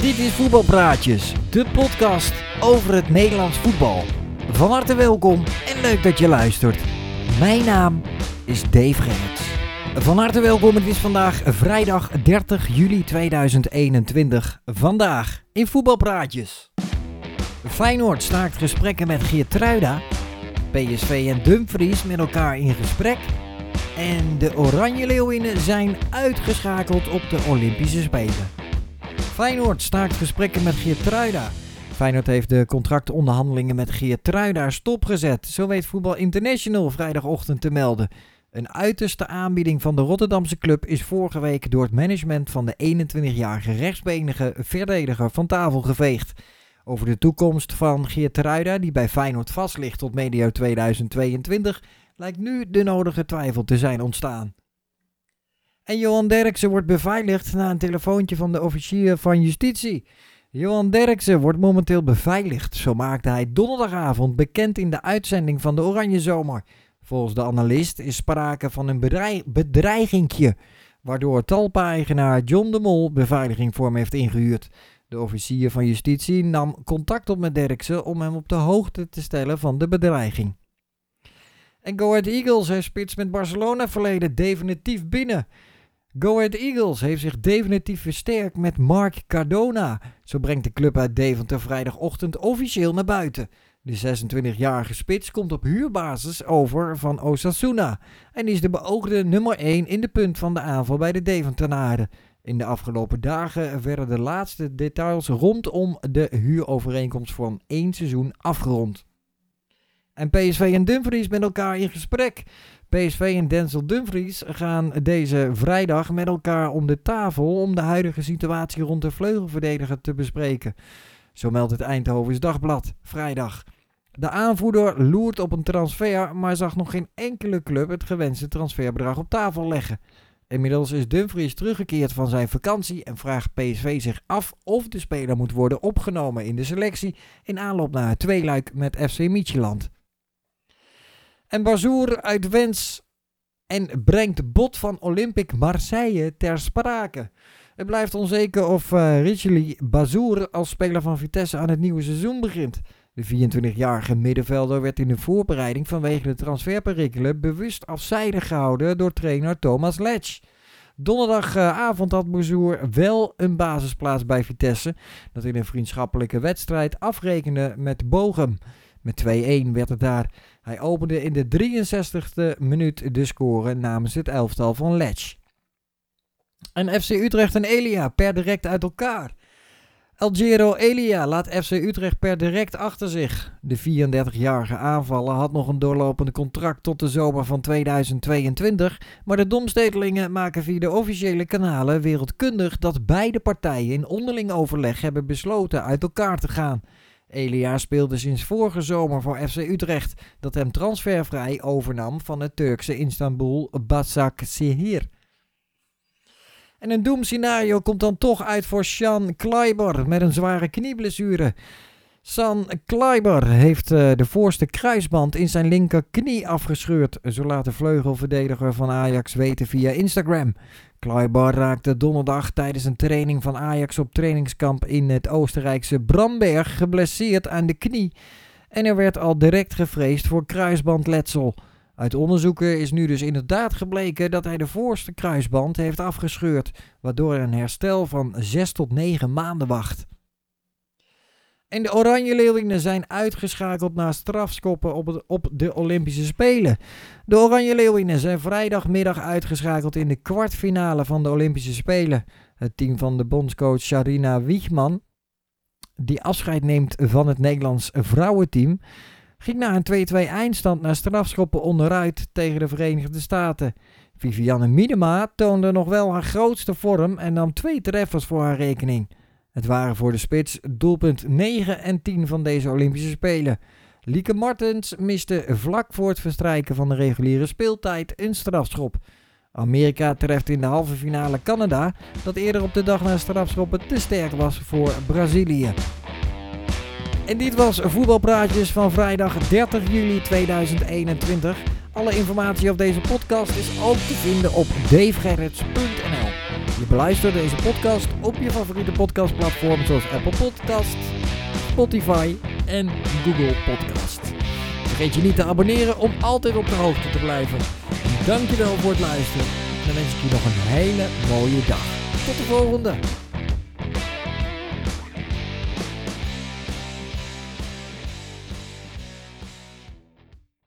Dit is Voetbalpraatjes, de podcast over het Nederlands voetbal. Van harte welkom en leuk dat je luistert. Mijn naam is Dave Gerrits. Van harte welkom, het is vandaag vrijdag 30 juli 2021. Vandaag in Voetbalpraatjes. Feyenoord staakt gesprekken met Geertruida. PSV en Dumfries met elkaar in gesprek. En de Oranje Leeuwinnen zijn uitgeschakeld op de Olympische Spelen. Feyenoord staakt gesprekken met Geertruida. Feyenoord heeft de contractonderhandelingen met Geertruida stopgezet. Zo weet Voetbal International vrijdagochtend te melden. Een uiterste aanbieding van de Rotterdamse club is vorige week door het management van de 21-jarige rechtsbenige verdediger van tafel geveegd. Over de toekomst van Geertruida, die bij Feyenoord vast ligt tot medio 2022, lijkt nu de nodige twijfel te zijn ontstaan. En Johan Derksen wordt beveiligd na een telefoontje van de officier van justitie. Johan Derksen wordt momenteel beveiligd, zo maakte hij donderdagavond bekend in de uitzending van de Oranje Zomer. Volgens de analist is sprake van een bedreig bedreigingje, waardoor talpa-eigenaar John de Mol beveiliging voor hem heeft ingehuurd. De officier van justitie nam contact op met Derksen om hem op de hoogte te stellen van de bedreiging. En Go Eagles heeft spits met Barcelona verleden definitief binnen. Go Ahead Eagles heeft zich definitief versterkt met Mark Cardona. Zo brengt de club uit Deventer vrijdagochtend officieel naar buiten. De 26-jarige spits komt op huurbasis over van Osasuna en is de beoogde nummer 1 in de punt van de aanval bij de Deventenaren. In de afgelopen dagen werden de laatste details rondom de huurovereenkomst voor één seizoen afgerond. En PSV en Dumfries met elkaar in gesprek. PSV en Denzel Dumfries gaan deze vrijdag met elkaar om de tafel om de huidige situatie rond de vleugelverdediger te bespreken. Zo meldt het Eindhovens Dagblad vrijdag. De aanvoerder loert op een transfer, maar zag nog geen enkele club het gewenste transferbedrag op tafel leggen. Inmiddels is Dumfries teruggekeerd van zijn vakantie en vraagt PSV zich af of de speler moet worden opgenomen in de selectie in aanloop naar het tweeluik met FC Midtjylland. En Bazoer uit Wens en brengt bot van Olympique Marseille ter sprake. Het blijft onzeker of uh, Richely Bazoer als speler van Vitesse aan het nieuwe seizoen begint. De 24-jarige middenvelder werd in de voorbereiding vanwege de transferperikelen bewust afzijdig gehouden door trainer Thomas Letch. Donderdagavond had Bazoer wel een basisplaats bij Vitesse, dat in een vriendschappelijke wedstrijd afrekende met Bochum. Met 2-1 werd het daar. Hij opende in de 63ste minuut de score namens het elftal van Letch. En FC Utrecht en Elia per direct uit elkaar. Algero Elia laat FC Utrecht per direct achter zich. De 34-jarige aanvaller had nog een doorlopende contract tot de zomer van 2022, maar de domstedelingen maken via de officiële kanalen wereldkundig dat beide partijen in onderling overleg hebben besloten uit elkaar te gaan. Elia speelde sinds vorige zomer voor FC Utrecht, dat hem transfervrij overnam van het Turkse Istanbul Başakşehir. En een doemscenario komt dan toch uit voor Sean Kleiber met een zware knieblessure. San Kleiber heeft uh, de voorste kruisband in zijn linkerknie afgescheurd, zo laat de vleugelverdediger van Ajax weten via Instagram. Kleiber raakte donderdag tijdens een training van Ajax op trainingskamp in het Oostenrijkse Bramberg geblesseerd aan de knie en er werd al direct gevreesd voor kruisbandletsel. Uit onderzoeken is nu dus inderdaad gebleken dat hij de voorste kruisband heeft afgescheurd, waardoor een herstel van 6 tot 9 maanden wacht. En de Oranje Leeuwinnen zijn uitgeschakeld na strafskoppen op, op de Olympische Spelen. De Oranje Leeuwinnen zijn vrijdagmiddag uitgeschakeld in de kwartfinale van de Olympische Spelen. Het team van de bondscoach Sharina Wiegman, die afscheid neemt van het Nederlands vrouwenteam, ging na een 2-2 eindstand naar strafschoppen onderuit tegen de Verenigde Staten. Vivianne Miedema toonde nog wel haar grootste vorm en nam twee treffers voor haar rekening. Het waren voor de spits doelpunt 9 en 10 van deze Olympische Spelen. Lieke Martens miste vlak voor het verstrijken van de reguliere speeltijd een strafschop. Amerika treft in de halve finale Canada, dat eerder op de dag na strafschoppen te sterk was voor Brazilië. En dit was Voetbalpraatjes van vrijdag 30 juli 2021. Alle informatie op deze podcast is ook te vinden op davegerrits.nl. Je beluistert deze podcast op je favoriete podcastplatform zoals Apple Podcast, Spotify en Google Podcast. Vergeet je niet te abonneren om altijd op de hoogte te blijven. Dankjewel voor het luisteren. Dan wens ik je nog een hele mooie dag. Tot de volgende.